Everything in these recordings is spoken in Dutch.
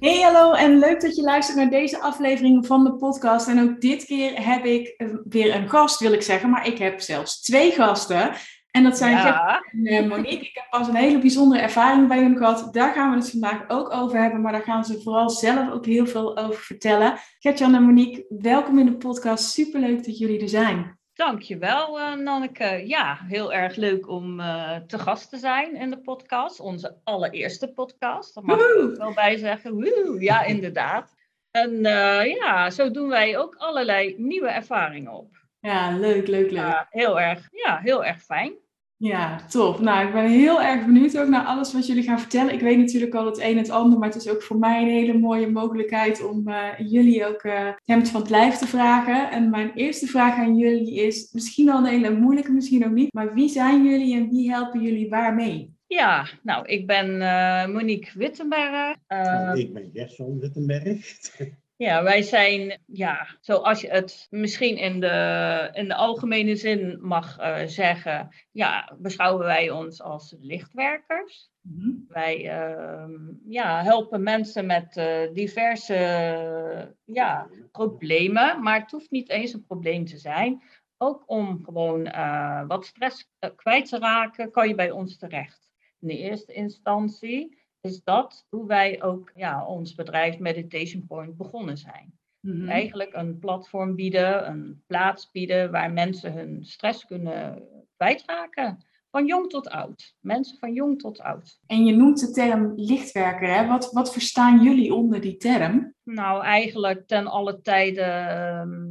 Hey hallo en leuk dat je luistert naar deze aflevering van de podcast. En ook dit keer heb ik weer een gast, wil ik zeggen, maar ik heb zelfs twee gasten. En dat zijn Ja. en eh, Monique. Ik heb pas een hele bijzondere ervaring bij hun gehad. Daar gaan we het vandaag ook over hebben, maar daar gaan ze vooral zelf ook heel veel over vertellen. Gertjan en Monique, welkom in de podcast. Superleuk dat jullie er zijn. Dankjewel, eh Nanneke. Ja, heel erg leuk om eh, te gast te zijn in de podcast. Onze allereerste podcast. Daar mag ik Woehoe. wel bij zeggen. Woehoe, ja, inderdaad. En eh, ja, zo doen wij ook allerlei nieuwe ervaringen op. Ja, leuk, leuk, leuk. Ja, heel erg, ja, heel erg fijn. Ja, tof. Nou, ik ben heel erg benieuwd ook naar alles wat jullie gaan vertellen. Ik weet natuurlijk al het een en het ander, maar het is ook voor mij een hele mooie mogelijkheid om eh, jullie ook eh hemd van het lijf te vragen. En mijn eerste vraag aan jullie is misschien al een hele moeilijke, misschien ook niet, maar wie zijn jullie en wie helpen jullie waarmee? Ja, nou, ik ben eh, Monique Wittenberg. Eh, ik ben Gerson Wittenberg. Ja, wij zijn, ja, zoals je het misschien in de, in de algemene zin mag eh, zeggen, ja, beschouwen wij ons als lichtwerkers. Mhm. Wij ehm, ja, helpen mensen met eh, diverse ja, problemen, maar het hoeft niet eens een probleem te zijn. Ook om gewoon eh, wat stress kwijt te raken, kan je bij ons terecht. In de eerste instantie is dat hoe wij ook ja, ons bedrijf Meditation Point begonnen zijn. Mhm. Eigenlijk een platform bieden, een plaats bieden waar mensen hun stress kunnen kwijtraken. Van jong tot oud. Mensen van jong tot oud. En je noemt de term lichtwerker, hè? Wat, wat verstaan jullie onder die term? Nou, eigenlijk ten alle tijden ehm,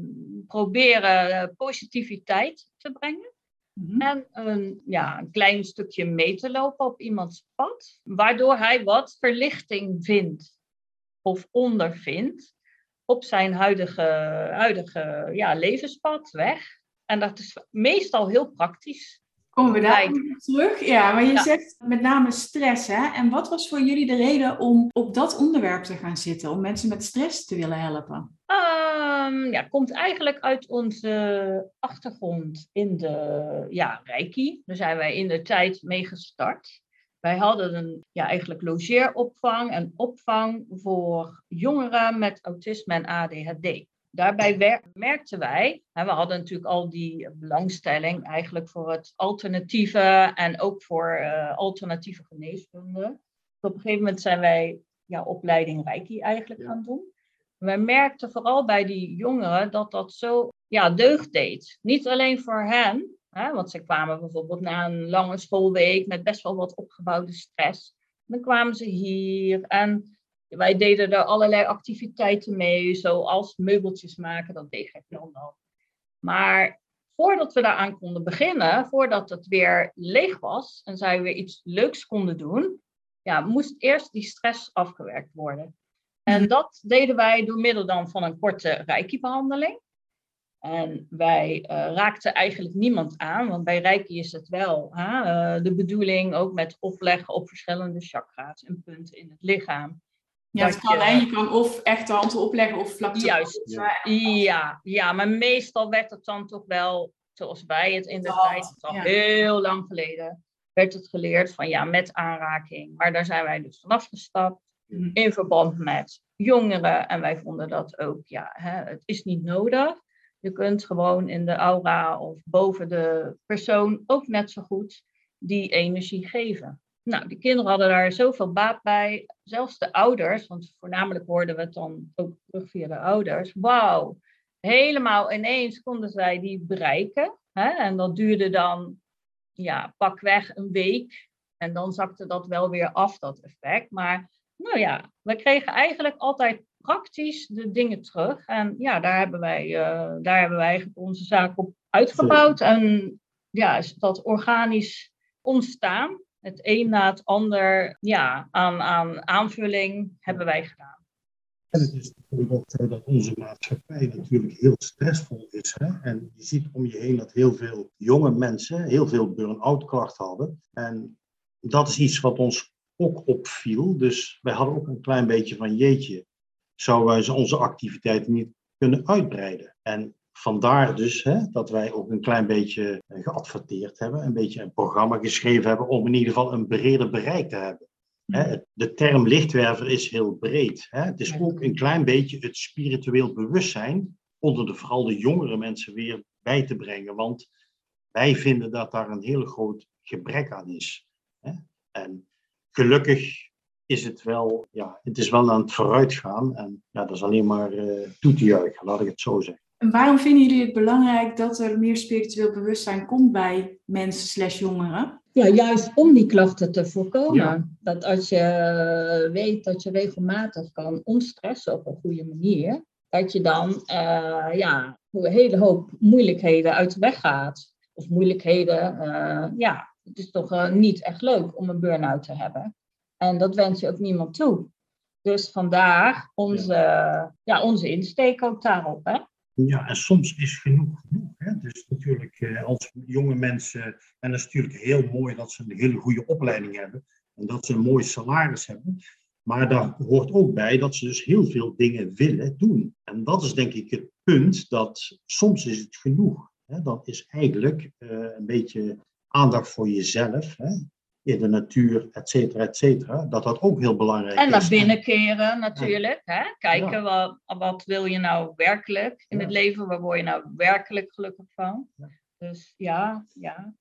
proberen eh, positiviteit te brengen. Mhm. En een, ja, een klein stukje mee te lopen op iemands pad. Waardoor hij wat verlichting vindt of ondervindt op zijn huidige, huidige ja, levenspad weg. En dat is meestal heel praktisch. Komen we daar terug? Ja, maar je Ja. zegt met name stress, hè? En wat was voor jullie de reden om op dat onderwerp te gaan zitten? Om mensen met stress te willen helpen? Ehm, ja, komt eigenlijk uit onze achtergrond in de ja, Reiki. Daar zijn wij in de tijd mee gestart. Wij hadden een, ja, eigenlijk logeeropvang en opvang voor jongeren met autisme en ADHD. Daarbij merkten wij, hè, we hadden natuurlijk al die belangstelling eigenlijk voor het alternatieve en ook voor eh, alternatieve geneeskunde. Op een gegeven moment zijn wij ja, opleiding Reiki eigenlijk Ja. gaan doen. Wij merkten vooral bij die jongeren dat dat zo ja, deugd deed. Niet alleen voor hen, hè, want ze kwamen bijvoorbeeld na een lange schoolweek met best wel wat opgebouwde stress. Dan kwamen ze hier en wij deden er allerlei activiteiten mee, zoals meubeltjes maken, dat deed Gert-Jan dan. Maar voordat we daaraan konden beginnen, voordat het weer leeg was en zij weer iets leuks konden doen, ja, moest eerst die stress afgewerkt worden. En Mhm. dat deden wij door middel dan van een korte Reiki-behandeling. En wij eh, raakten eigenlijk niemand aan, want bij Reiki is het wel hè, eh, de bedoeling ook met opleggen op verschillende chakra's en punten in het lichaam. Ja, het kan, je- kan of echt de handen opleggen of vlak Juist. Ja. Ja, ja, maar meestal werd het dan toch wel, zoals wij het in de Hand, tijd, al ja. heel lang geleden, werd het geleerd van ja, met aanraking. Maar daar zijn wij dus vanaf gestapt. In verband met jongeren. En wij vonden dat ook, ja, hè, het is niet nodig. Je kunt gewoon in de aura of boven de persoon ook net zo goed die energie geven. Nou, die kinderen hadden daar zoveel baat bij. Zelfs de ouders, want voornamelijk hoorden we het dan ook terug via de ouders. Wauw, helemaal ineens konden zij die bereiken. Hè? En dat duurde dan, ja, pakweg een week. En dan zakte dat wel weer af, dat effect. Maar nou ja, we kregen eigenlijk altijd praktisch de dingen terug. En ja, daar hebben wij, eh, daar hebben wij eigenlijk onze zaak op uitgebouwd. En ja, is dat organisch ontstaan. Het een na het ander, ja, aan, aan aanvulling hebben wij gedaan. En het is zo dat onze maatschappij natuurlijk heel stressvol is. Hè? En je ziet om je heen dat heel veel jonge mensen heel veel burn-out klachten hadden. En dat is iets wat ons ook opviel. Dus wij hadden ook een klein beetje van jeetje, zouden wij onze activiteiten niet kunnen uitbreiden? En vandaar dus hè, dat wij ook een klein beetje geadverteerd hebben, een beetje een programma geschreven hebben om in ieder geval een breder bereik te hebben. De term lichtwerver is heel breed. Het is ook een klein beetje het spiritueel bewustzijn onder de, vooral de jongere mensen weer bij te brengen. Want wij vinden dat daar een heel groot gebrek aan is. En gelukkig is het wel, ja, het is wel aan het vooruitgaan. En ja, dat is alleen maar uh, toe te juichen, laat ik het zo zeggen. En waarom vinden jullie het belangrijk dat er meer spiritueel bewustzijn komt bij mensen slash jongeren? Ja, juist om die klachten te voorkomen. Dat als je weet dat je regelmatig kan ontstressen op een goede manier, dat je dan uh, ja, een hele hoop moeilijkheden uit de weg gaat. Of moeilijkheden, uh, ja, het is toch uh, niet echt leuk om een burn-out te hebben. En dat wens je ook niemand toe. Dus vandaar onze, ja. onze insteek ook daarop. Hè? Ja, en soms is genoeg genoeg. Hè? Dus natuurlijk, eh, als jonge mensen, en het is natuurlijk heel mooi dat ze een hele goede opleiding hebben en dat ze een mooi salaris hebben. Maar daar hoort ook bij dat ze dus heel veel dingen willen doen. En dat is denk ik het punt dat soms is het genoeg. Hè? Dat is eigenlijk uh, een beetje aandacht voor jezelf. Hè? in de natuur, et cetera, et cetera, dat dat ook heel belangrijk is. En naar binnen keren natuurlijk. Hè? Kijken, wat, wat wil je nou werkelijk in het leven? Waar word je nou werkelijk gelukkig van? Dus ja, ja.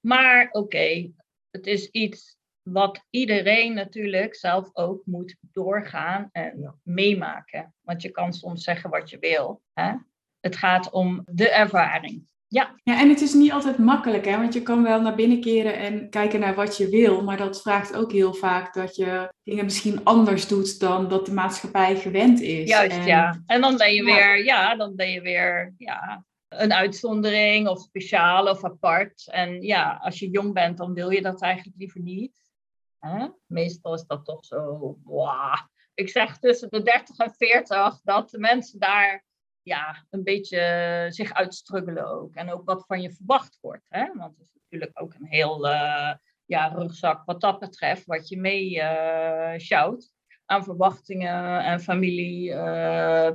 Maar oké, het is iets wat iedereen natuurlijk zelf ook moet doorgaan en meemaken. Want je kan soms zeggen wat je wil. Hè? Het gaat om de ervaring. Ja. ja, en het is niet altijd makkelijk, hè? want je kan wel naar binnen keren en kijken naar wat je wil, maar dat vraagt ook heel vaak dat je dingen misschien anders doet dan dat de maatschappij gewend is. Juist, ja. En dan ben je weer, ja, dan ben je weer, ja, een uitzondering of speciaal of apart. En ja, als je jong bent, dan wil je dat eigenlijk liever niet. Hè? Meestal is dat toch zo, wow. Ik zeg tussen de 30 en 40 dat de mensen daar ja, een beetje zich uitstruggelen ook. En ook wat van je verwacht wordt. Hè? Want het is natuurlijk ook een heel uh, ja, rugzak wat dat betreft, wat je mee uh, aan verwachtingen en familie,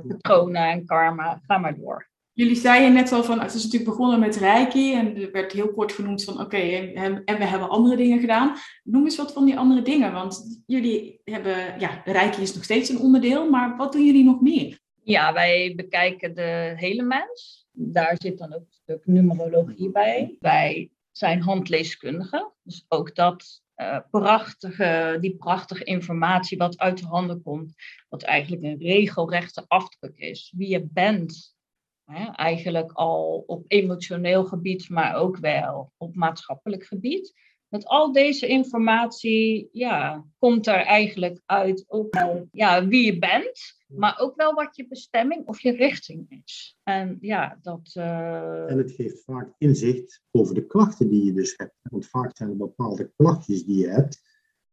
patronen en karma. Ga maar door. Jullie zeiden net al van, het is natuurlijk begonnen met Reiki en er werd heel kort genoemd van, oké, en, en, we hebben andere dingen gedaan. Noem eens wat van die andere dingen, want jullie hebben, ja, Reiki is nog steeds een onderdeel, maar wat doen jullie nog meer? Ja, wij bekijken de hele mens. Daar zit dan ook een stuk numerologie bij. Wij zijn handleeskundigen. Dus ook dat uh, prachtige, die prachtige informatie wat uit de handen komt. Wat eigenlijk een regelrechte afdruk is. Wie je bent. Hè, eigenlijk al op emotioneel gebied, maar ook wel op maatschappelijk gebied. Met al deze informatie ja, komt er eigenlijk uit ook wel ja, wie je bent. Maar ook wel wat je bestemming of je richting is. En ja, dat. Uh... En het geeft vaak inzicht over de klachten die je dus hebt. Want vaak zijn er bepaalde klachtjes die je hebt.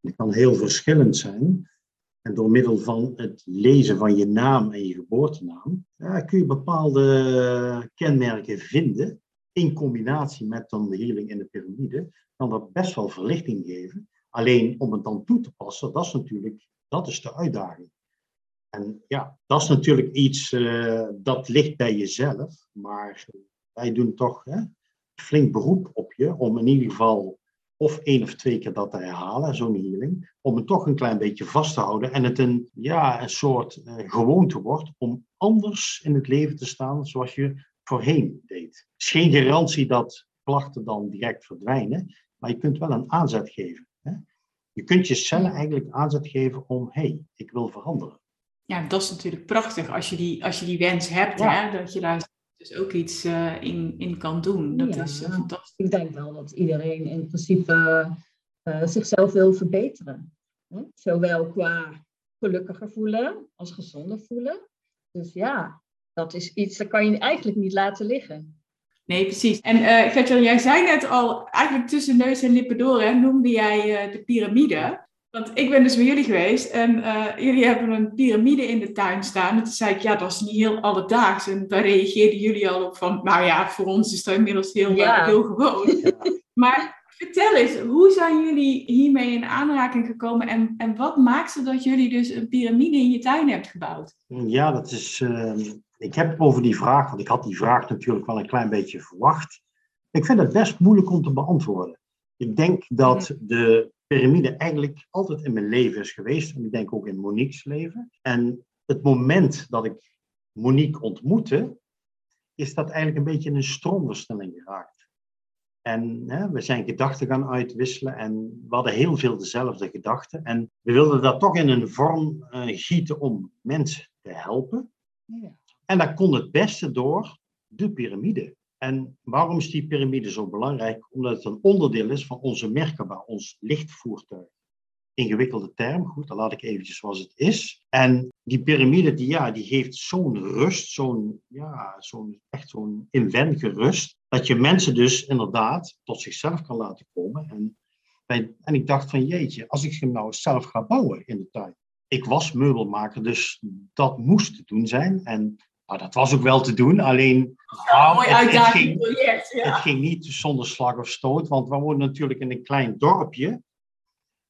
Die kan heel verschillend zijn. En door middel van het lezen van je naam en je geboortenaam ja, kun je bepaalde kenmerken vinden. In combinatie met dan de healing in de piramide, kan dat best wel verlichting geven. Alleen om het dan toe te passen, dat is natuurlijk dat is de uitdaging. En ja, dat is natuurlijk iets uh, dat ligt bij jezelf, maar wij doen toch hè, flink beroep op je om in ieder geval of één of twee keer dat te herhalen, zo'n healing, om het toch een klein beetje vast te houden en het een, ja, een soort uh, gewoonte wordt om anders in het leven te staan zoals je voorheen deed. Het is geen garantie dat klachten dan direct verdwijnen, maar je kunt wel een aanzet geven. Hè? Je kunt je cellen eigenlijk aanzet geven om, hé, hey, ik wil veranderen ja, dat is natuurlijk prachtig als je die, als je die wens hebt, hè, dat je daar dus ook iets uh, in, in kan doen. Dat is uh, fantastisch. Ik denk wel dat iedereen in principe uh, zichzelf wil verbeteren. Hè? Zowel qua gelukkiger voelen als gezonder voelen. Dus ja, dat is iets dat kan je eigenlijk niet laten liggen. Nee, precies. En uh, Gertjan, jij zei net al, eigenlijk tussen neus en lippen door, hè, noemde jij de piramide. Want ik ben dus bij jullie geweest en eh, jullie hebben een piramide in de tuin staan. En toen zei ik, ja, dat is niet heel alledaags. En daar reageerden jullie al op van, nou ja, voor ons is dat inmiddels heel, Ja. heel gewoon. Maar vertel eens, hoe zijn jullie hiermee in aanraking gekomen? En, en wat maakte dat jullie dus een piramide in je tuin hebt gebouwd? Ja, dat is. Ik heb over die vraag, want ik had die vraag natuurlijk wel een klein beetje verwacht. Ik vind het best moeilijk om te beantwoorden. Ik denk dat de piramide eigenlijk altijd in mijn leven is geweest. En ik denk ook in Monique's leven. En het moment dat ik Monique ontmoette, is dat eigenlijk een beetje in een stroomversnelling geraakt. En hè, we zijn gedachten gaan uitwisselen en we hadden heel veel dezelfde gedachten. En we wilden dat toch in een vorm eh, gieten om mensen te helpen. Ja. En dat kon het beste door de piramide. En waarom is die piramide zo belangrijk? Omdat het een onderdeel is van onze Merkaba, ons lichtvoertuig. Ingewikkelde term, goed, dan laat ik eventjes zoals het is. En die piramide, die, ja, die geeft zo'n rust, zo'n, ja, zo'n, echt zo'n inwendige rust, dat je mensen dus inderdaad tot zichzelf kan laten komen. En, bij- en ik dacht van, jeetje, als ik hem nou zelf ga bouwen in de tuin. Ik was meubelmaker, dus dat moest te doen zijn. En nou, dat was ook wel te doen, alleen nou, Mooi het- het, ging, project. het Ja. ging niet zonder slag of stoot, want we wonen natuurlijk in een klein dorpje,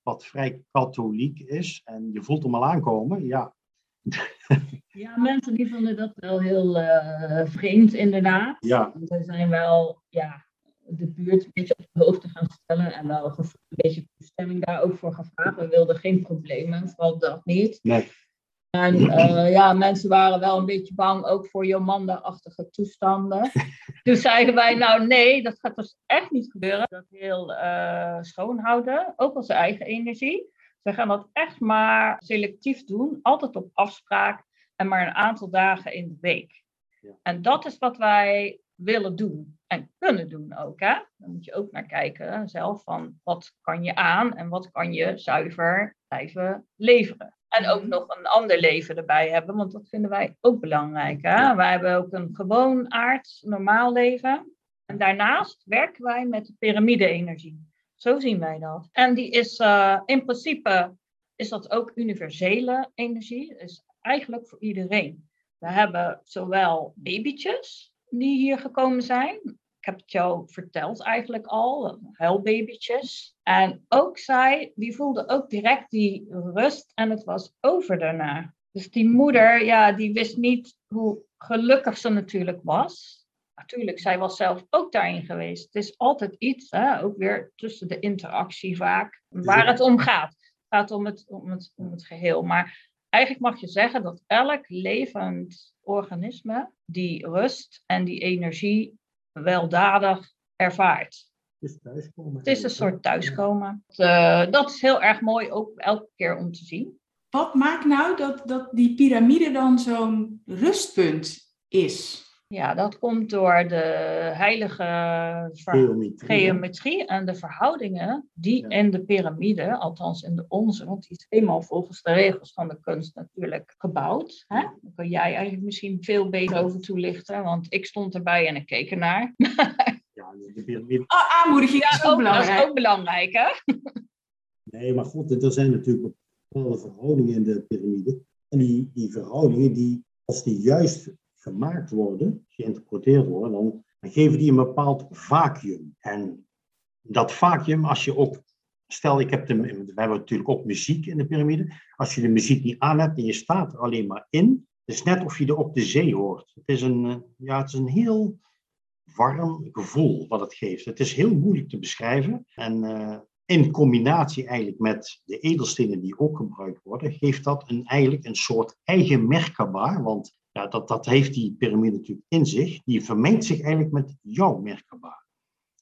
wat vrij katholiek is. En je voelt hem al aankomen, ja. Ja, mensen die vonden dat wel heel eh, vreemd inderdaad. Ja, Want we zijn wel ja, de buurt een beetje op de hoogte gaan stellen en wel een beetje toestemming daar ook voor gevraagd. We wilden geen problemen, vooral dat niet. nee. En eh, ja, mensen waren wel een beetje bang ook voor Jomanda-achtige toestanden. Toen zeiden wij, nou nee, dat gaat dus echt niet gebeuren. Dat heel eh, schoonhouden, ook onze eigen energie. We gaan dat echt maar selectief doen, altijd op afspraak en maar een aantal dagen in de week. Ja. En dat is wat wij willen doen en kunnen doen ook. Hè? Dan moet je ook naar kijken zelf van wat kan je aan en wat kan je zuiver blijven leveren. En ook Mhm. nog een ander leven erbij hebben, want dat vinden wij ook belangrijk. Hè? Ja. Wij hebben ook een gewoon aards, normaal leven. En daarnaast werken wij met de piramide-energie. Zo zien wij dat. En die is eh, in principe is dat ook universele energie. Is eigenlijk voor iedereen. We hebben zowel babytjes die hier gekomen zijn. Ik heb het jou verteld eigenlijk al, huilbabytjes. En ook zij, die voelden ook direct die rust en het was over daarna. Dus die moeder, ja, die wist niet hoe gelukkig ze natuurlijk was. Natuurlijk, zij was zelf ook daarin geweest. Het is altijd iets, hè, ook weer tussen de interactie vaak, waar het om gaat. Het gaat om het, om het, om het geheel. Maar eigenlijk mag je zeggen dat elk levend organisme die rust en die energie weldadig ervaart. Het is thuiskomen. Het is een soort thuiskomen. Eh, dat is heel erg mooi ook elke keer om te zien. Wat maakt nou dat, dat die piramide dan zo'n rustpunt is? Ja, dat komt door de heilige Geometrie. en de verhoudingen die Ja. in de piramide, althans in de onze, want die is helemaal volgens de regels van de kunst natuurlijk gebouwd. Hè? Daar kun jij eigenlijk misschien veel beter over toelichten, want ik stond erbij en ik keek ernaar. Ja, de piramide. Ah, aanmoediging is ook Ook, dat is belangrijk. ook belangrijk, hè? Nee, maar goed, er zijn natuurlijk bepaalde verhoudingen in de piramide. En die, die verhoudingen, die, als die juist gemaakt worden, geïnterpreteerd worden, dan, geven die een bepaald vacuüm. En dat vacuüm, als je ook, stel ik heb we hebben natuurlijk ook muziek in de piramide. Als je de muziek niet aan hebt en je staat er alleen maar in, het is net of je er op de zee hoort. Het is een, eh, ja, het is een heel warm gevoel wat het geeft. Het is heel moeilijk te beschrijven. En eh, in combinatie eigenlijk met de edelstenen die ook gebruikt worden, geeft dat een, eigenlijk een soort eigen Merkaba. Want ja, dat, dat heeft die piramide natuurlijk in zich. Die vermengt zich eigenlijk met jouw Merkaba.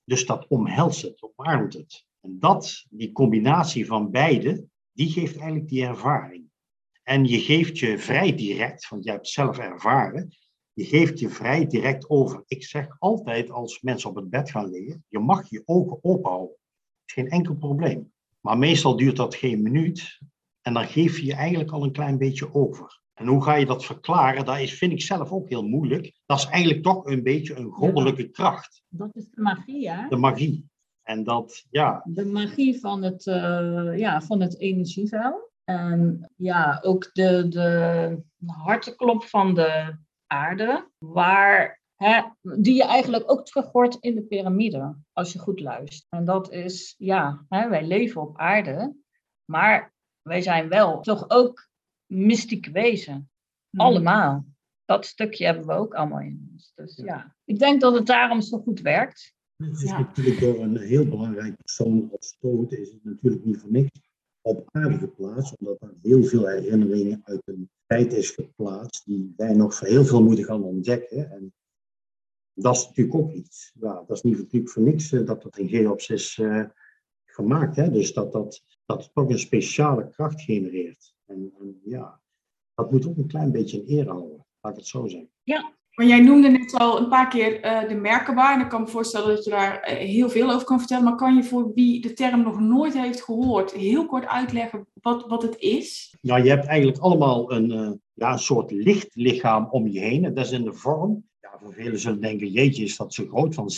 Dus dat omhelst het, omarmt het. En dat, die combinatie van beide, die geeft eigenlijk die ervaring. En je geeft je vrij direct, want jij hebt zelf ervaren, je geeft je vrij direct over. Ik zeg altijd als mensen op het bed gaan liggen, je mag je ogen openhouden. is geen enkel probleem. Maar meestal duurt dat geen minuut en dan geef je je eigenlijk al een klein beetje over. En hoe ga je dat verklaren? Dat is, vind ik zelf ook heel moeilijk. Dat is eigenlijk toch een beetje een goddelijke kracht, Dat is de magie, hè? de magie. En dat, ja. De magie van het, uh, ja, van het energieveld. En ja, ook de, de harteklop van de aarde, waar, hè, die je eigenlijk ook terug hoort in de piramide, als je goed luistert. En dat is, ja, hè, wij leven op aarde, maar wij zijn wel toch ook mystieke wezen. Hmm. Allemaal. Dat stukje hebben we ook allemaal in ons. Dus ja, ik denk dat het daarom zo goed werkt. Het is natuurlijk door een heel belangrijk persoon als Stoot is het natuurlijk niet voor niks op aarde geplaatst, omdat er heel veel herinneringen uit een tijd is geplaatst die wij nog voor heel veel moeten gaan ontdekken. En dat is natuurlijk ook iets. Ja, dat is niet natuurlijk voor niks eh, dat dat in Geops is uh, gemaakt. Hè? Dus dat, dat, dat het toch een speciale kracht genereert. En, en ja, dat moet ook een klein beetje in ere houden, laat ik het zo zeggen. Ja, maar jij noemde net al een paar keer uh, de merkenbaar. En ik kan me voorstellen dat je daar eh, heel veel over kan vertellen. Maar kan je voor wie de term nog nooit heeft gehoord, heel kort uitleggen wat, wat het is? Nou, je hebt eigenlijk allemaal een, uh, ja, een soort lichtlichaam om je heen. Dat is in de vorm. Ja, voor velen zullen denken, jeetje, is dat zo groot van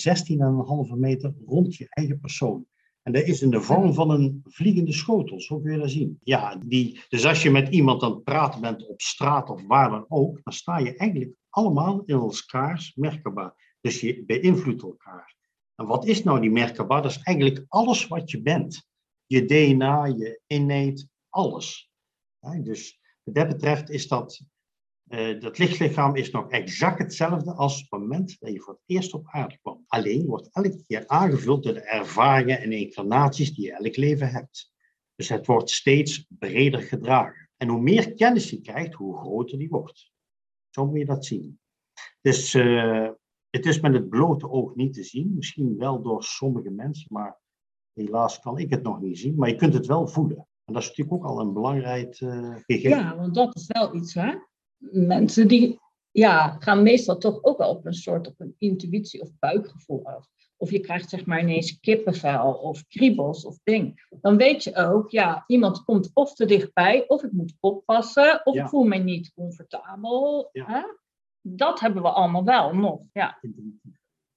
16,5 meter rond je eigen persoon. En dat is in de vorm van een vliegende schotel, zo kun je dat zien. Ja, die, dus als je met iemand aan het praten bent op straat of waar dan ook, dan sta je eigenlijk allemaal in elkaars Merkaba. Dus je beïnvloedt elkaar. En wat is nou die Merkaba? Dat is eigenlijk alles wat je bent. Je DNA, je innate, alles. dus wat dat betreft is dat, uh, dat lichtlichaam is nog exact hetzelfde als het moment dat je voor het eerst op aarde kwam. Alleen wordt elke keer aangevuld door de ervaringen en incarnaties die je elk leven hebt. Dus het wordt steeds breder gedragen. En hoe meer kennis je krijgt, hoe groter die wordt. Zo moet je dat zien. Dus uh, het is met het blote oog niet te zien. Misschien wel door sommige mensen, maar helaas kan ik het nog niet zien. Maar je kunt het wel voelen. En dat is natuurlijk ook al een belangrijk uh, gegeven. Ja, want dat is wel iets, hè? Mensen die ja, gaan meestal toch ook wel op een soort op een intuïtie of buikgevoel af. Of je krijgt zeg maar ineens kippenvel of kriebels of ding. Dan weet je ook, ja, iemand komt of te dichtbij, of ik moet oppassen, of ik voel me niet comfortabel. Hè? Dat hebben we allemaal wel nog. Ja.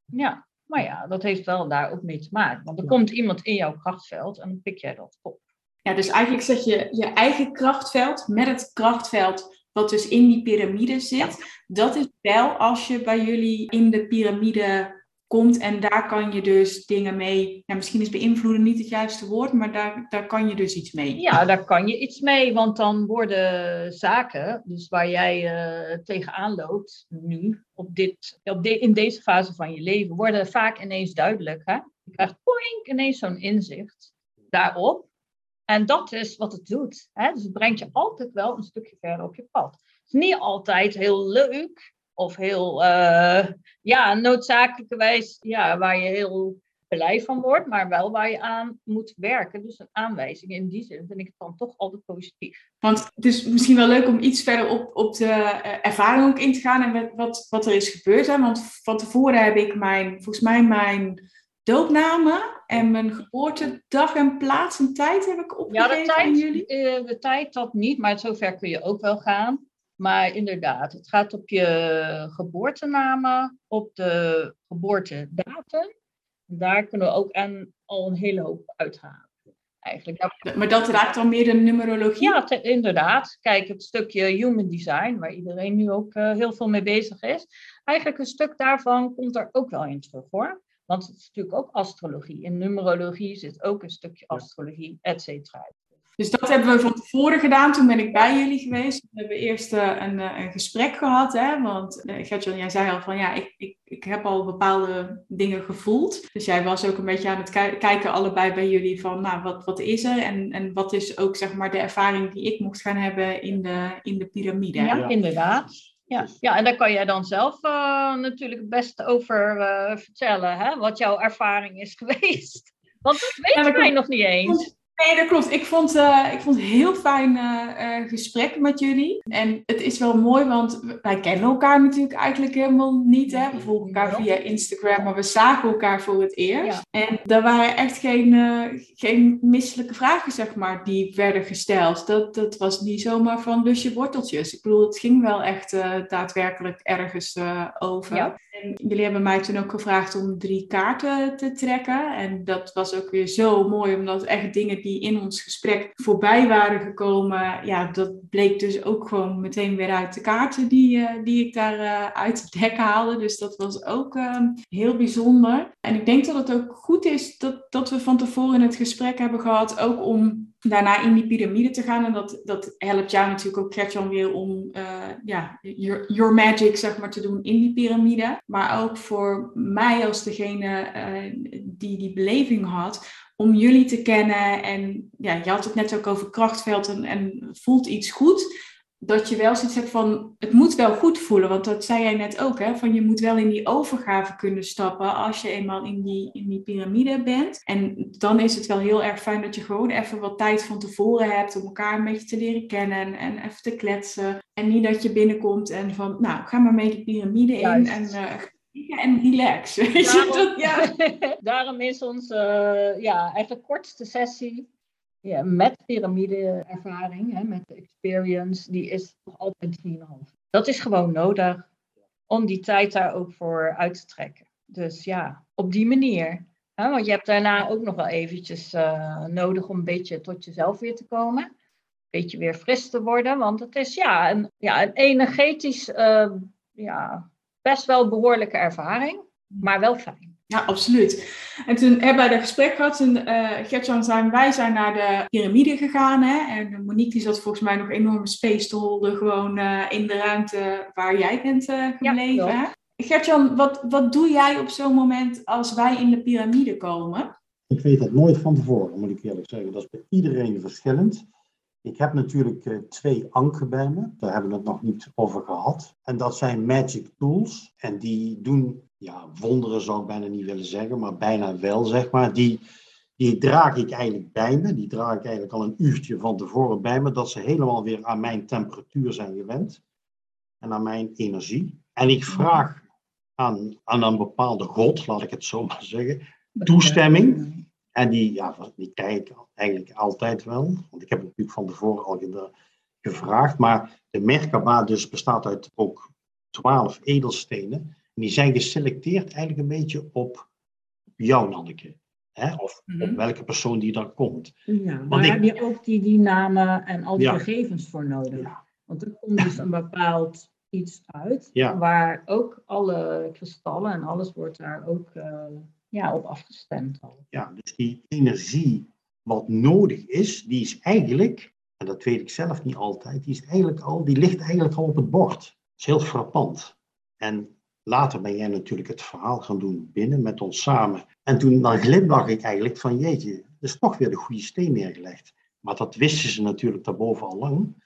ja, maar ja, dat heeft wel daar ook mee te maken. Want er komt iemand in jouw krachtveld en dan pik jij dat op. Ja, dus eigenlijk zet je je eigen krachtveld met het krachtveld wat dus in die piramide zit. Dat is wel als je bij jullie in de piramide komt. En daar kan je dus dingen mee, nou, misschien is beïnvloeden niet het juiste woord, maar daar, daar kan je dus iets mee. Ja, daar kan je iets mee, want dan worden zaken, dus waar jij uh, tegenaan loopt nu, op dit, op de, in deze fase van je leven, worden vaak ineens duidelijk. Hè? Je krijgt poink, ineens zo'n inzicht daarop. En dat is wat het doet. Hè? Dus het brengt je altijd wel een stukje verder op je pad. Het is niet altijd heel leuk, of heel, uh, ja, noodzakelijkerwijs, ja, waar je heel blij van wordt, maar wel waar je aan moet werken. Dus een aanwijzing in die zin vind ik het dan toch altijd positief. Want het is misschien wel leuk om iets verder op, op de eh, ervaring ook in te gaan en wat, wat er is gebeurd. Hè? Want van tevoren heb ik mijn, volgens mij mijn doopnamen en mijn geboortedag en plaats en tijd heb ik opgegeven ja, de tijd, jullie. Eh, de tijd dat niet, maar zover kun je ook wel gaan. Maar inderdaad, het gaat op je geboortenamen, op de geboortedatum. Daar kunnen we ook aan al een hele hoop uithalen. Eigenlijk. Maar dat raakt dan meer de numerologie? Ja, inderdaad. Kijk, het stukje human design, waar iedereen nu ook uh, heel veel mee bezig is. Eigenlijk een stuk daarvan komt er ook wel in terug hoor. Want het is natuurlijk ook astrologie. In numerologie zit ook een stukje astrologie, et cetera. Dus dat hebben we van tevoren gedaan. Toen ben ik bij jullie geweest. We hebben eerst uh, een, uh, een, gesprek gehad. Hè? Want uh, Gertjan, jij zei al van ja, ik, ik, ik heb al bepaalde dingen gevoeld. Dus jij was ook een beetje aan het kijken allebei bij jullie van nou, wat, wat is er? En, en wat is ook zeg maar de ervaring die ik mocht gaan hebben in de, in de piramide? Ja, inderdaad. Ja, ja, en daar kan jij dan zelf natuurlijk het beste over vertellen, hè? wat jouw ervaring is geweest. Want dat weten ja, wij nog niet eens. Nee, dat klopt. Ik vond, uh, ik vond het heel fijn uh, gesprek met jullie. En het is wel mooi, want wij kennen elkaar natuurlijk eigenlijk helemaal niet. Hè? We volgen elkaar via Instagram, maar we zagen elkaar voor het eerst. En er waren echt geen, geen misselijke vragen, zeg maar, die werden gesteld. Dat, dat was niet zomaar van lusje worteltjes. Ik bedoel, het ging wel echt daadwerkelijk ergens over. Ja. En jullie hebben mij toen ook gevraagd om drie kaarten te trekken. En dat was ook weer zo mooi, omdat echt dingen die in ons gesprek voorbij waren gekomen, ja, dat bleek dus ook gewoon meteen weer uit de kaarten die, uh, die ik daar uh, uit het dek haalde. Dus dat was ook uh, heel bijzonder. En ik denk dat het ook goed is dat, dat we van tevoren het gesprek hebben gehad, ook om daarna in die piramide te gaan. En dat, dat helpt jou natuurlijk ook, Gertjan, weer om uh, ja, your, your, magic zeg maar, te doen in die piramide. Maar ook voor mij als degene die die beleving had, om jullie te kennen. En ja, je had het net ook over krachtveld en, en voelt iets goed dat je wel zoiets hebt van, het moet wel goed voelen. Want dat zei jij net ook, hè, van je moet wel in die overgave kunnen stappen als je eenmaal in die, in die piramide bent. En dan is het wel heel erg fijn dat je gewoon even wat tijd van tevoren hebt om elkaar een beetje te leren kennen en even te kletsen. En niet dat je binnenkomt en van, nou, ga maar mee de piramide in en uh, en relax. Daarom, dat, ja. daarom is onze uh, ja, eigenlijk kortste sessie ja, met piramide-ervaring, hè, met de experience, die is nog altijd 3,5. Dat is gewoon nodig om die tijd daar ook voor uit te trekken. Dus ja, op die manier. Hè, want je hebt daarna ook nog wel eventjes uh, nodig om een beetje tot jezelf weer te komen. Een beetje weer fris te worden. Want het is ja, een, ja, een energetisch uh, ja, best wel behoorlijke ervaring. Maar wel fijn. Ja, absoluut. En toen hebben wij dat gesprek gehad. En uh, Gertjan zijn wij zijn naar de piramide gegaan. Hè? En Monique die zat volgens mij nog enorme space te holden. Gewoon uh, in de ruimte waar jij bent uh, gebleven. Ja, Gertjan, wat, wat doe jij op zo'n moment als wij in de piramide komen? Ik weet dat nooit van tevoren, moet ik eerlijk zeggen. Dat is bij iedereen verschillend. Ik heb natuurlijk uh, twee anken bij me. Daar hebben we het nog niet over gehad. En dat zijn magic tools. En die doen ja, wonderen zou ik bijna niet willen zeggen, maar bijna wel, zeg maar. Die, die draag ik eigenlijk bij me. Die draag ik eigenlijk al een uurtje van tevoren bij me, dat ze helemaal weer aan mijn temperatuur zijn gewend en aan mijn energie. En ik vraag aan, aan een bepaalde God, laat ik het zo maar zeggen, toestemming. En die, ja, die krijg ik eigenlijk altijd wel, want ik heb het natuurlijk van tevoren al gevraagd. Maar de Merkaba dus bestaat uit ook twaalf edelstenen die zijn geselecteerd eigenlijk een beetje op jou, Nanneke. Hè? Of op mhm. welke persoon die dan komt. Ja, maar heb je ook die, die namen en al die gegevens voor nodig? Want er komt dus een bepaald iets uit, waar ook alle kristallen en alles wordt daar ook uh, ja, op afgestemd. Al. Ja, dus die energie wat nodig is, die is eigenlijk, en dat weet ik zelf niet altijd, die, is eigenlijk al, die ligt eigenlijk al op het bord. Dat is heel frappant. En Later ben jij natuurlijk het verhaal gaan doen binnen met ons samen. En toen dan glimlach ik eigenlijk van jeetje, er is toch weer de goede steen neergelegd. Maar dat wisten ze natuurlijk daarboven al lang.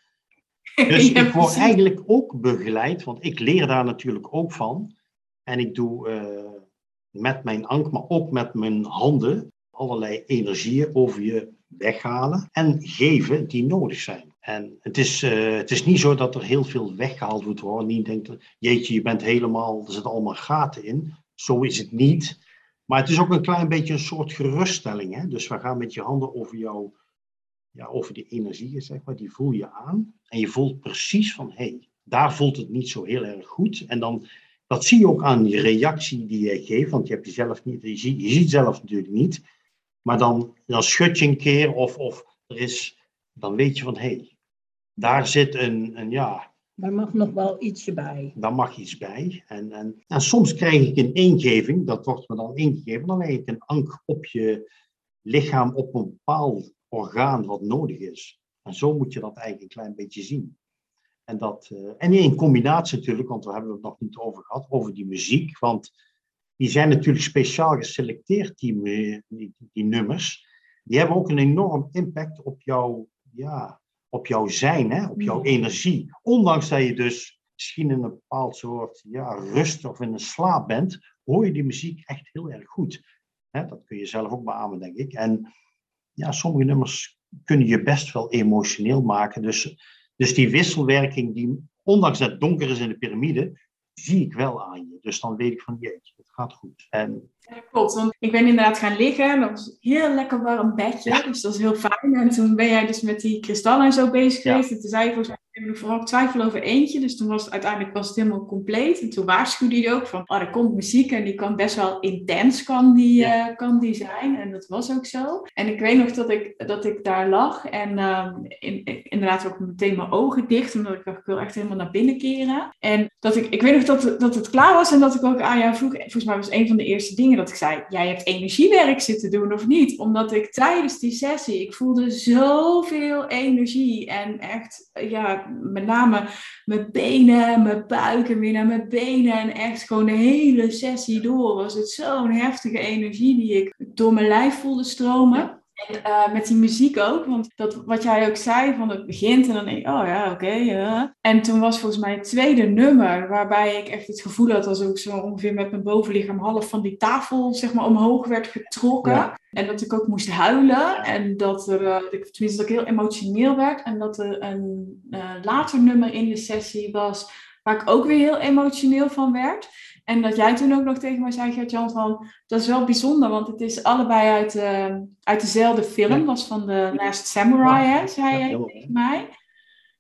Dus ik word eigenlijk ook begeleid, want ik leer daar natuurlijk ook van. En ik doe uh, met mijn ank, maar ook met mijn handen, allerlei energieën over je weghalen en geven die nodig zijn. En het is, uh, het is niet zo dat er heel veel weggehaald moet worden. Niet denkt, jeetje, je bent helemaal, er zitten allemaal gaten in. Zo is het niet. Maar het is ook een klein beetje een soort geruststelling. Hè? Dus we gaan met je handen over jou, ja, over die energieën, zeg maar, die voel je aan. En je voelt precies van, hé, hey, daar voelt het niet zo heel erg goed. En dan, dat zie je ook aan die reactie die je geeft, want je hebt jezelf niet, je ziet, je ziet zelf natuurlijk niet. Maar dan, dan schud je een keer of, of er is dan weet je van hé, hey, daar zit een, een ja. Daar mag nog wel ietsje bij. Daar mag iets bij. En, en, en soms krijg ik een ingeving, dat wordt me dan ingegeven, dan leg ik een ank op je lichaam op een bepaald orgaan wat nodig is. En zo moet je dat eigenlijk een klein beetje zien. En, dat, uh, en in combinatie natuurlijk, want we hebben het nog niet over gehad, over die muziek. Want die zijn natuurlijk speciaal geselecteerd, die, die, die nummers. Die hebben ook een enorm impact op jouw ja, op jouw zijn, hè, op jouw energie. Ondanks dat je dus misschien in een bepaald soort ja, rust of in een slaap bent, hoor je die muziek echt heel erg goed. Hè, dat kun je zelf ook beamen, denk ik. En ja, sommige nummers kunnen je best wel emotioneel maken. Dus, dus die wisselwerking, die ondanks dat het donker is in de piramide, zie ik wel aan je. Dus dan weet ik van jeetje, het gaat goed. En... Ja, klopt. Want ik ben inderdaad gaan liggen. Dat was een heel lekker warm bedje. Dus dat is heel fijn. En toen ben jij dus met die kristallen en zo bezig geweest. En toen zei je volgens mij Ik heb vooral twijfel over eentje, dus toen was het uiteindelijk was het helemaal compleet. En toen waarschuwde hij ook van, oh, er komt muziek en die kan best wel intens kan die, eh, kan die zijn. En dat was ook zo. En ik weet nog dat ik, dat ik daar lag en uh, in, inderdaad ook meteen mijn ogen dicht, omdat ik dacht, ik wil echt helemaal naar binnen keren. En dat ik, ik weet nog dat, dat het klaar was en dat ik ook aan jou vroeg, volgens mij was een van de eerste dingen dat ik zei, jij hebt energiewerk zitten doen of niet? Omdat ik tijdens die sessie, ik voelde zoveel energie en echt, ja, met name mijn benen, mijn buik en weer naar mijn benen. En echt gewoon de hele sessie door was het zo'n heftige energie die ik door mijn lijf voelde stromen. En uh, met die muziek ook, want dat, wat jij ook zei, van het begint en dan denk ik, oh ja, oké. En toen was volgens mij het tweede nummer, waarbij ik echt het gevoel had alsof ik zo ongeveer met mijn bovenlichaam half van die tafel, zeg maar, omhoog werd getrokken. En dat ik ook moest huilen en dat er, uh, tenminste dat ik heel emotioneel werd. En dat er een uh, later nummer in de sessie was, waar ik ook weer heel emotioneel van werd. En dat jij toen ook nog tegen mij zei, Gert-Jan, van dat is wel bijzonder, want het is allebei uit, uh, uit dezelfde film, ja. was van The Last Samurai, hè, zei jij tegen mij.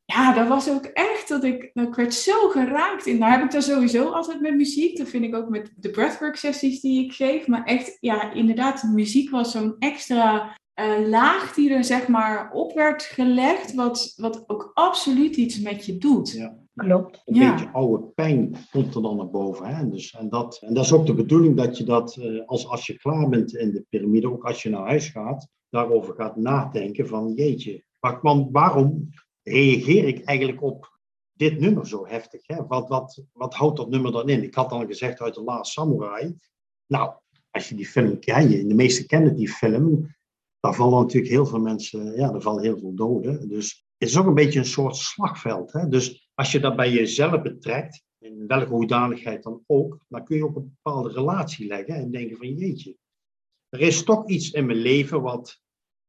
Ja, dat was ook echt dat ik, dat ik werd zo geraakt in. Nou heb ik dat sowieso altijd met muziek. Dat vind ik ook met de breathwork sessies die ik geef. Maar echt, ja, inderdaad, muziek was zo'n extra uh, laag die er zeg maar op werd gelegd, wat, wat ook absoluut iets met je doet. Ja. Klopt. Een ja. beetje oude pijn komt er dan naar boven. Hè? Dus, en, dat, en dat is ook de bedoeling dat je dat, uh, als, als je klaar bent in de piramide, ook als je naar huis gaat, daarover gaat nadenken van jeetje, maar, waarom reageer ik eigenlijk op dit nummer zo heftig? Hè? Wat, wat, wat houdt dat nummer dan in? Ik had al gezegd uit de Last Samurai. Nou, als je die film kent, de meesten kennen die film, daar vallen natuurlijk heel veel mensen, ja, er vallen heel veel doden. Dus het is ook een beetje een soort slagveld. Hè? Dus als je dat bij jezelf betrekt, in welke hoedanigheid dan ook, dan kun je ook een bepaalde relatie leggen en denken van jeetje, er is toch iets in mijn leven wat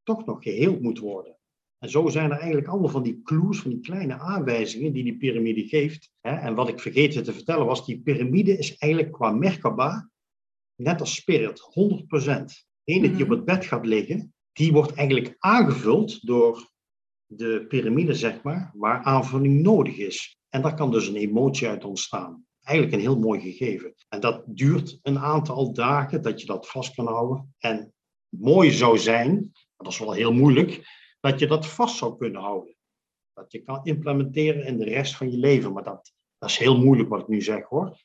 toch nog geheeld moet worden. En zo zijn er eigenlijk allemaal van die clues, van die kleine aanwijzingen die die piramide geeft. En wat ik vergeten te vertellen was, die piramide is eigenlijk qua Merkaba net als spirit, 100%. De ene die op het bed gaat liggen, die wordt eigenlijk aangevuld door de piramide, zeg maar, waar aanvulling nodig is. En daar kan dus een emotie uit ontstaan. Eigenlijk een heel mooi gegeven. En dat duurt een aantal dagen dat je dat vast kan houden. En mooi zou zijn, dat is wel heel moeilijk, dat je dat vast zou kunnen houden. Dat je kan implementeren in de rest van je leven. Maar dat, dat is heel moeilijk wat ik nu zeg hoor.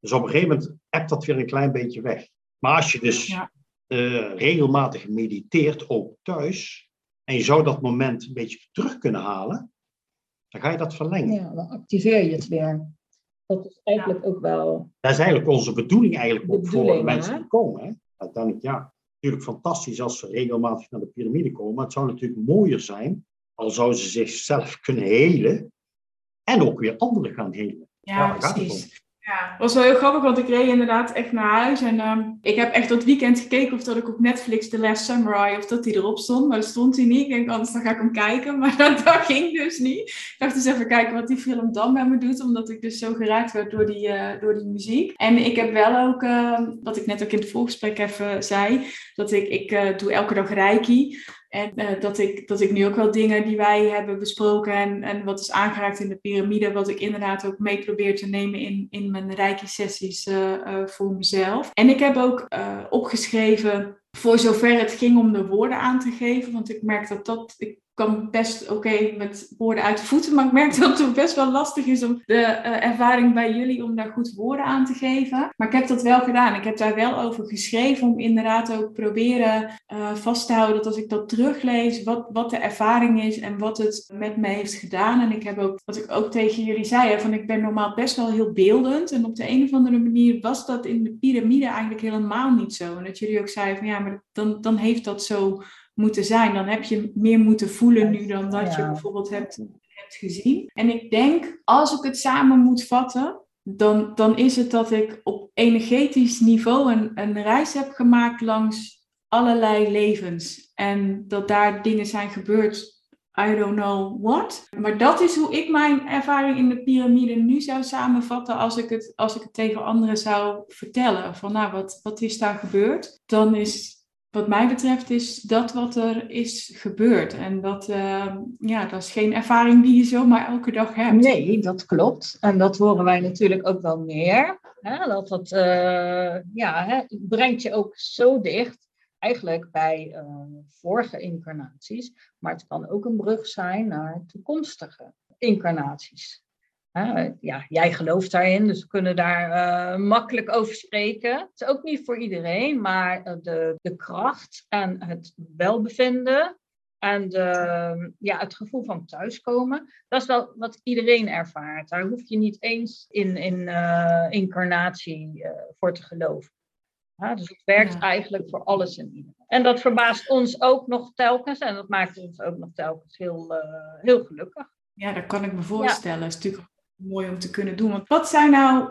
Dus op een gegeven moment hebt dat weer een klein beetje weg. Maar als je dus ja. uh, regelmatig mediteert, ook thuis, en je zou dat moment een beetje terug kunnen halen, dan ga je dat verlengen. Ja, dan activeer je het weer. Dat is eigenlijk ja. ook wel. Dat is eigenlijk onze bedoeling eigenlijk ook voor mensen die komen. Hè? Uiteindelijk, ja, natuurlijk fantastisch als ze regelmatig naar de piramide komen. Maar het zou natuurlijk mooier zijn al zouden ze zichzelf kunnen helen en ook weer anderen gaan helen. Ja, ja precies. Ja, was wel heel grappig, want ik reed inderdaad echt naar huis. En um, ik heb echt dat weekend gekeken of dat ik op Netflix The Last Samurai, of dat die erop stond. Maar dat stond hij niet. Ik denk, anders dan ga ik hem kijken. Maar dat, ging dus niet. Ik dacht dus even kijken wat die film dan met me doet. Omdat ik dus zo geraakt werd door die, uh, door die muziek. En ik heb wel ook, uh, wat ik net ook in het voorgesprek even zei, dat ik, ik uh, doe elke dag reiki. En uh, dat, ik, dat ik nu ook wel dingen die wij hebben besproken en, en wat is aangeraakt in de piramide, wat ik inderdaad ook mee probeer te nemen in, in mijn rijke sessies uh, uh, voor mezelf. En ik heb ook opgeschreven, voor zover het ging om de woorden aan te geven, want ik merk dat dat, ik kan best oké met woorden uit de voeten, maar ik merk dat het best wel lastig is om de uh, ervaring bij jullie om daar goed woorden aan te geven. Maar ik heb dat wel gedaan. Ik heb daar wel over geschreven om inderdaad ook proberen uh, vast te houden dat als ik dat teruglees, wat, wat de ervaring is en wat het met me heeft gedaan. En ik heb ook, wat ik ook tegen jullie zei, van ik ben normaal best wel heel beeldend. En op de een of andere manier was dat in de piramide eigenlijk helemaal niet zo. En dat jullie ook zeiden van ja, maar dan, dan heeft dat zo moeten zijn. Dan heb je meer moeten voelen nu dan dat je bijvoorbeeld hebt, hebt gezien. En ik denk, als ik het samen moet vatten, dan, dan is het dat ik op energetisch niveau een, een reis heb gemaakt langs allerlei levens. En dat daar dingen zijn gebeurd I don't know what. Maar dat is hoe ik mijn ervaring in de piramide nu zou samenvatten als ik het, als ik het tegen anderen zou vertellen. Van nou, wat, wat is daar gebeurd? Dan is wat mij betreft is dat wat er is gebeurd. En dat, uh, ja, dat is geen ervaring die je zomaar elke dag hebt. Nee, dat klopt. En dat horen wij natuurlijk ook wel meer. Hè? Dat dat, uh, ja, hè, brengt je ook zo dicht. Eigenlijk bij uh, vorige incarnaties. Maar het kan ook een brug zijn naar toekomstige incarnaties. Ja, jij gelooft daarin, dus we kunnen daar uh, makkelijk over spreken. Het is ook niet voor iedereen, maar de, de kracht en het welbevinden en de, ja, het gevoel van thuiskomen, dat is wel wat iedereen ervaart. Daar hoef je niet eens in, in uh, incarnatie uh, voor te geloven. Ja, dus het werkt ja. eigenlijk voor alles en iedereen. En dat verbaast ons ook nog telkens en dat maakt ons ook nog telkens heel, heel gelukkig. Ja, dat kan ik me voorstellen. Het is natuurlijk mooi om te kunnen doen. Want wat zijn nou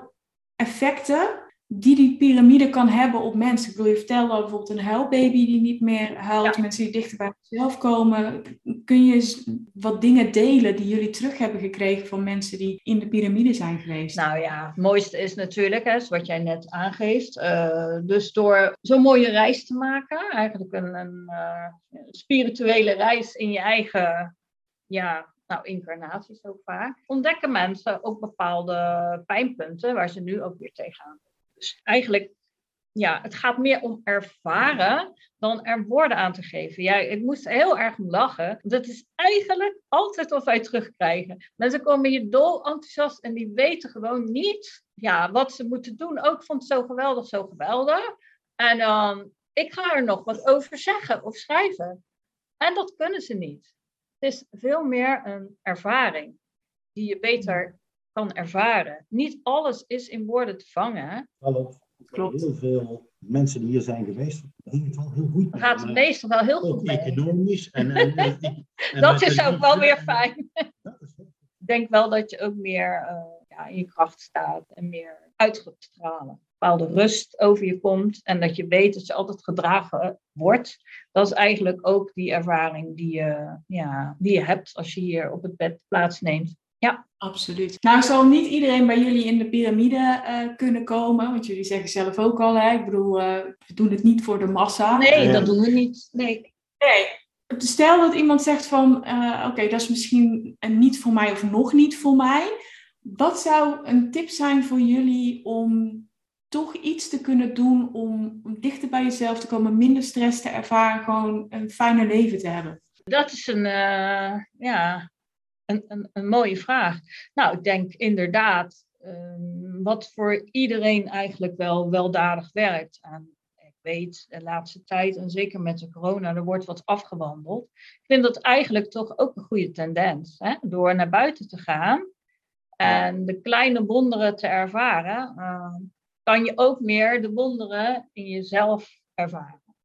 effecten die die piramide kan hebben op mensen? Ik wil je vertellen bijvoorbeeld een huilbaby die niet meer huilt, ja. mensen die dichter bij zichzelf komen. Kun je wat dingen delen die jullie terug hebben gekregen van mensen die in de piramide zijn geweest? Nou ja, het mooiste is natuurlijk, hè, wat jij net aangeeft, uh, dus door zo'n mooie reis te maken, eigenlijk een, een uh, spirituele reis in je eigen ja, nou, incarnaties ook vaak, ontdekken mensen ook bepaalde pijnpunten waar ze nu ook weer tegenaan. Dus eigenlijk, ja, het gaat meer om ervaren dan er woorden aan te geven. Ja, ik moest heel erg om lachen. Dat is eigenlijk altijd wat wij terugkrijgen. Mensen komen hier dol enthousiast en die weten gewoon niet ja, wat ze moeten doen. Ook vond het zo geweldig, zo geweldig. En dan, ik ga er nog wat over zeggen of schrijven. En dat kunnen ze niet. Het is veel meer een ervaring die je beter kan ervaren. Niet alles is in woorden te vangen. Klopt. Klopt. Heel veel mensen die hier zijn geweest, ging het wel heel goed. Gaat het meestal wel heel goed mee. Economisch. En, en, en, en dat is ook wel weer fijn. Ik denk wel dat je ook meer uh, ja, in je kracht staat en meer uit gaat stralen bepaalde rust over je komt en dat je weet dat je altijd gedragen wordt. Dat is eigenlijk ook die ervaring die je, ja, die je hebt als je hier op het bed plaatsneemt. Ja, absoluut. Nou zal niet iedereen bij jullie in de piramide uh, kunnen komen, want jullie zeggen zelf ook al, hè? ik bedoel, uh, we doen het niet voor de massa. Nee, dat doen we niet. Nee. nee. Stel dat iemand zegt van, uh, oké, okay, dat is misschien een niet voor mij of nog niet voor mij. Wat zou een tip zijn voor jullie om toch iets te kunnen doen om, dichter bij jezelf te komen, minder stress te ervaren, gewoon een fijne leven te hebben? Dat is een, uh, ja, een, een, een, mooie vraag. Nou, ik denk inderdaad, um, wat voor iedereen eigenlijk wel weldadig werkt. En ik weet de laatste tijd, en zeker met de corona, er wordt wat afgewandeld. Ik vind dat eigenlijk toch ook een goede tendens. Hè? Door naar buiten te gaan en de kleine wonderen te ervaren. Uh, kan je ook meer de wonderen in jezelf ervaren.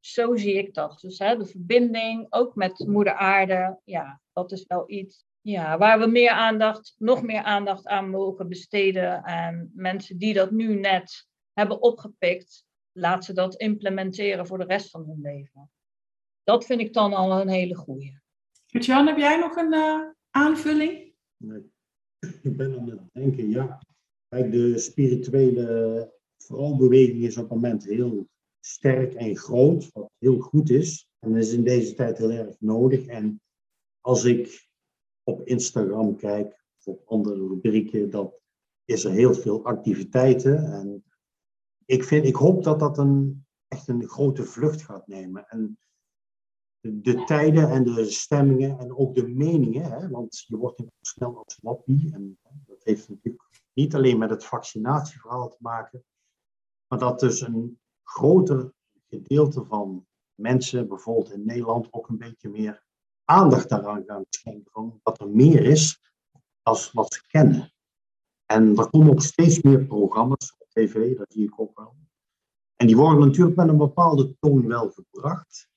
Zo zie ik dat. Dus hè, de verbinding, ook met moeder aarde, ja, dat is wel iets ja, waar we meer aandacht, nog meer aandacht aan mogen besteden. En mensen die dat nu net hebben opgepikt, laat ze dat implementeren voor de rest van hun leven. Dat vind ik dan al een hele goeie. Jan, heb jij nog een uh, aanvulling? Nee, ik ben aan het denken, ja. Kijk, de spirituele vooralbeweging is op het moment heel sterk en groot, wat heel goed is. En is in deze tijd heel erg nodig. En als ik op Instagram kijk, of op andere rubrieken, dan is er heel veel activiteiten. En ik, vind, ik hoop dat dat een, echt een grote vlucht gaat nemen. En de tijden en de stemmingen en ook de meningen, hè, want je wordt snel als wappie. En dat heeft natuurlijk niet alleen met het vaccinatieverhaal te maken, maar dat dus een groter gedeelte van mensen, bijvoorbeeld in Nederland, ook een beetje meer aandacht daaraan gaan schenken. Dat er meer is dan wat ze kennen. En er komen ook steeds meer programma's op tv, dat zie ik ook wel. En die worden natuurlijk met een bepaalde toon wel gebracht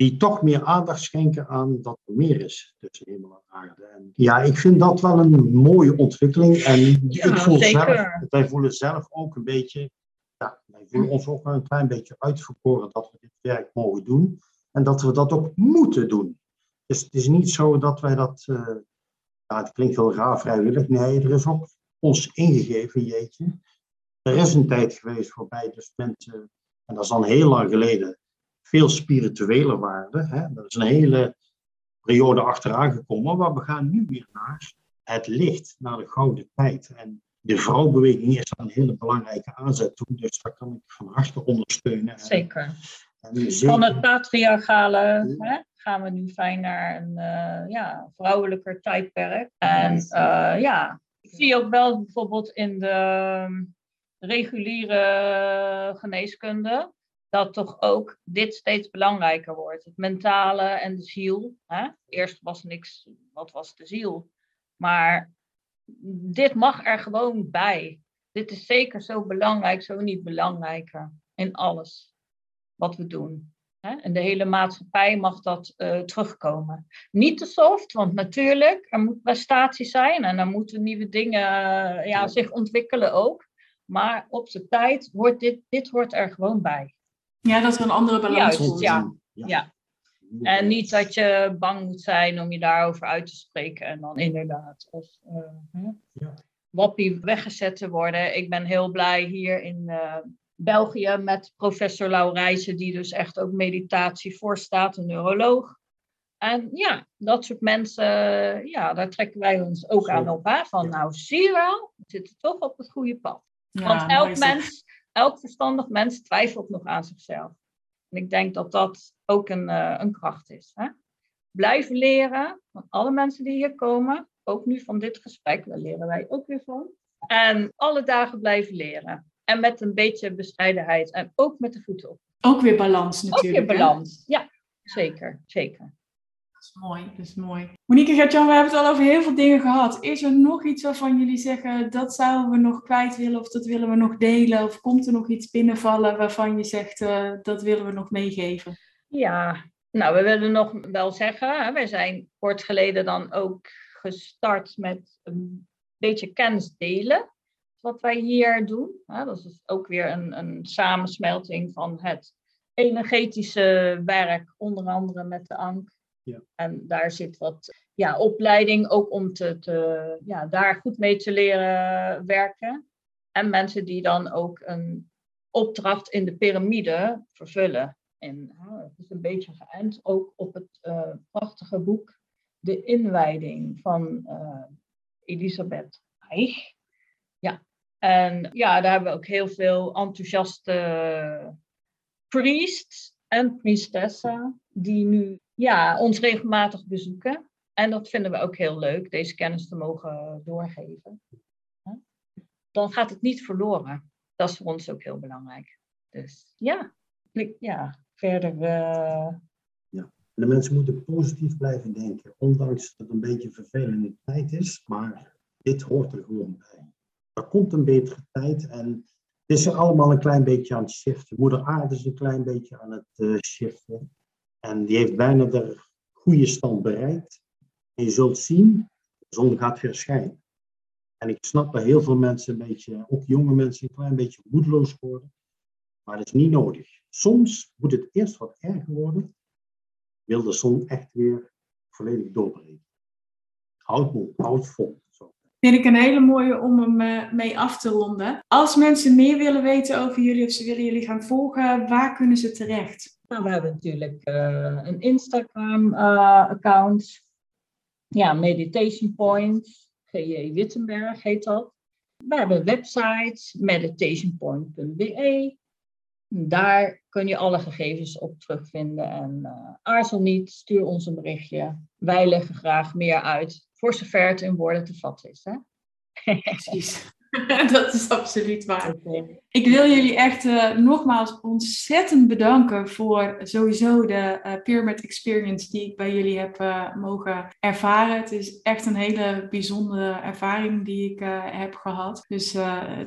die toch meer aandacht schenken aan dat er meer is tussen hemel en aarde. En ja, ik vind dat wel een mooie ontwikkeling. En ja, ik voel zelf, wij voelen zelf ook een beetje, ja, wij voelen ons ook een klein beetje uitverkoren dat we dit werk mogen doen. En dat we dat ook moeten doen. Dus het is niet zo dat wij dat, uh, ja, het klinkt heel raar vrijwillig. Nee, er is ook ons ingegeven, jeetje. Er is een tijd geweest waarbij dus mensen En dat is dan heel lang geleden veel spirituele waarde. Hè? Dat is een hele periode achteraan gekomen, maar we gaan nu weer naar het licht, naar de gouden tijd. En de vrouwbeweging is daar een hele belangrijke aanzet toe, dus dat kan ik van harte ondersteunen. Zeker. Van het patriarchale hè, gaan we nu fijn naar een uh, ja, vrouwelijker tijdperk. En uh, ja, ik zie ook wel bijvoorbeeld in de reguliere geneeskunde dat toch ook dit steeds belangrijker wordt. Het mentale en de ziel. Hè? Eerst was niks, wat was de ziel? Maar dit mag er gewoon bij. Dit is zeker zo belangrijk, zo niet belangrijker in alles wat we doen. En de hele maatschappij mag dat uh, terugkomen. Niet te soft, want natuurlijk, er moet prestatie zijn en er moeten nieuwe dingen uh, ja, zich ontwikkelen ook. Maar op zijn tijd wordt dit, dit hoort er gewoon bij. Ja, dat er een andere balans ja. ja. En niet dat je bang moet zijn om je daarover uit te spreken en dan inderdaad of uh, ja. wappie weggezet te worden. Ik ben heel blij hier in uh, België met professor Laurijsen, die dus echt ook meditatie voorstaat, een neuroloog. En ja, dat soort mensen, ja, daar trekken wij ons ook aan op. Hè? Van nou, zie je wel, we zitten toch op het goede pad. Want elk mens, elk verstandig mens twijfelt nog aan zichzelf. En ik denk dat dat ook een, uh, een kracht is. Hè? Blijven leren van alle mensen die hier komen. Ook nu van dit gesprek, daar leren wij ook weer van. En alle dagen blijven leren. En met een beetje bescheidenheid. En ook met de voeten op. Ook weer balans natuurlijk. Ook weer balans, ja. Zeker, zeker. Mooi, dat is mooi. Monique Gertjan, we hebben het al over heel veel dingen gehad. Is er nog iets waarvan jullie zeggen, dat zouden we nog kwijt willen of dat willen we nog delen? Of komt er nog iets binnenvallen waarvan je zegt, uh, dat willen we nog meegeven? Ja, nou, we willen nog wel zeggen, hè, wij zijn kort geleden dan ook gestart met een beetje kennis delen. Wat wij hier doen. Hè, dat is ook weer een, een samensmelting van het energetische werk, onder andere met de ANK En daar zit wat ja, opleiding ook om te, te, ja, daar goed mee te leren werken. En mensen die dan ook een opdracht in de piramide vervullen. En het is een beetje geënt ook op het uh, prachtige boek De Inwijding van uh, Elisabeth Eich. Ja, en ja, daar hebben we ook heel veel enthousiaste priests en priestessen die nu ja, ons regelmatig bezoeken. En dat vinden we ook heel leuk, deze kennis te mogen doorgeven. Dan gaat het niet verloren. Dat is voor ons ook heel belangrijk. Dus ja, ja verder. Uh... Ja, de mensen moeten positief blijven denken, ondanks dat het een beetje vervelende tijd is. Maar dit hoort er gewoon bij. Er komt een betere tijd en is er allemaal een klein beetje aan het shiften. Moeder Aarde is een klein beetje aan het uh, shiften. En die heeft bijna de goede stand bereikt. En je zult zien, de zon gaat weer schijnen. En ik snap dat heel veel mensen een beetje, ook jonge mensen, een klein beetje moedeloos worden. Maar dat is niet nodig. Soms moet het eerst wat erger worden. Wil de zon echt weer volledig doorbreken. Houd vol, houd vol. Vind ik een hele mooie om hem eh, mee af te ronden. Als mensen meer willen weten over jullie of ze willen jullie gaan volgen, waar kunnen ze terecht? Nou, we hebben natuurlijk uh, een Instagram-account. Uh, ja, Meditation Point. G.J. Wittenberg heet dat. We hebben een website, meditationpoint.be. Daar kun je alle gegevens op terugvinden. En aarzel niet, stuur ons een berichtje. Wij leggen graag meer uit, voor zover het in woorden te vatten is. Hè? Precies. dat is absoluut waar. Ik wil jullie echt uh, nogmaals ontzettend bedanken voor sowieso de uh, Pyramid Experience die ik bij jullie heb uh, mogen ervaren. Het is echt een hele bijzondere ervaring die ik heb gehad. Dus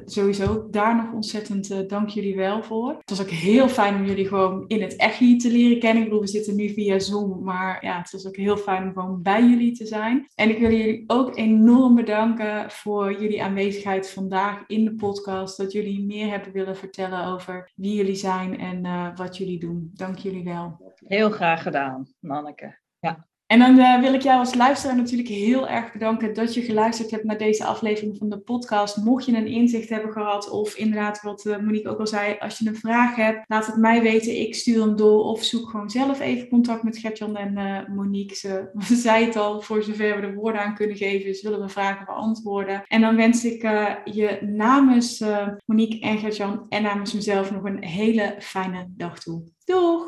sowieso daar nog ontzettend dank jullie wel voor. Het was ook heel fijn om jullie gewoon in het echt te leren kennen. Ik bedoel, we zitten nu via Zoom, maar ja, het was ook heel fijn om gewoon bij jullie te zijn. En ik wil jullie ook enorm bedanken voor jullie aanwezigheid vandaag in de podcast. Dat jullie meer hebben willen vertellen over wie jullie zijn en uh, wat jullie doen. Dank jullie wel. Heel graag gedaan, Manneke. Ja. En dan uh, wil ik jou als luisteraar natuurlijk heel erg bedanken dat je geluisterd hebt naar deze aflevering van de podcast. Mocht je een inzicht hebben gehad, of inderdaad wat uh, Monique ook al zei, als je een vraag hebt, laat het mij weten. Ik stuur hem door of zoek gewoon zelf even contact met Gertjan en uh, Monique. Ze, ze zei het al, voor zover we de woorden aan kunnen geven, zullen we vragen beantwoorden. En dan wens ik je namens Monique en Gertjan en namens mezelf nog een hele fijne dag toe. Doeg!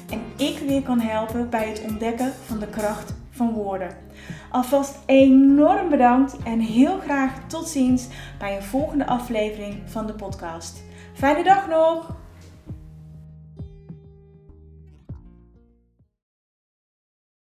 En ik weer kan helpen bij het ontdekken van de kracht van woorden. Alvast enorm bedankt en heel graag tot ziens bij een volgende aflevering van de podcast. Fijne dag nog!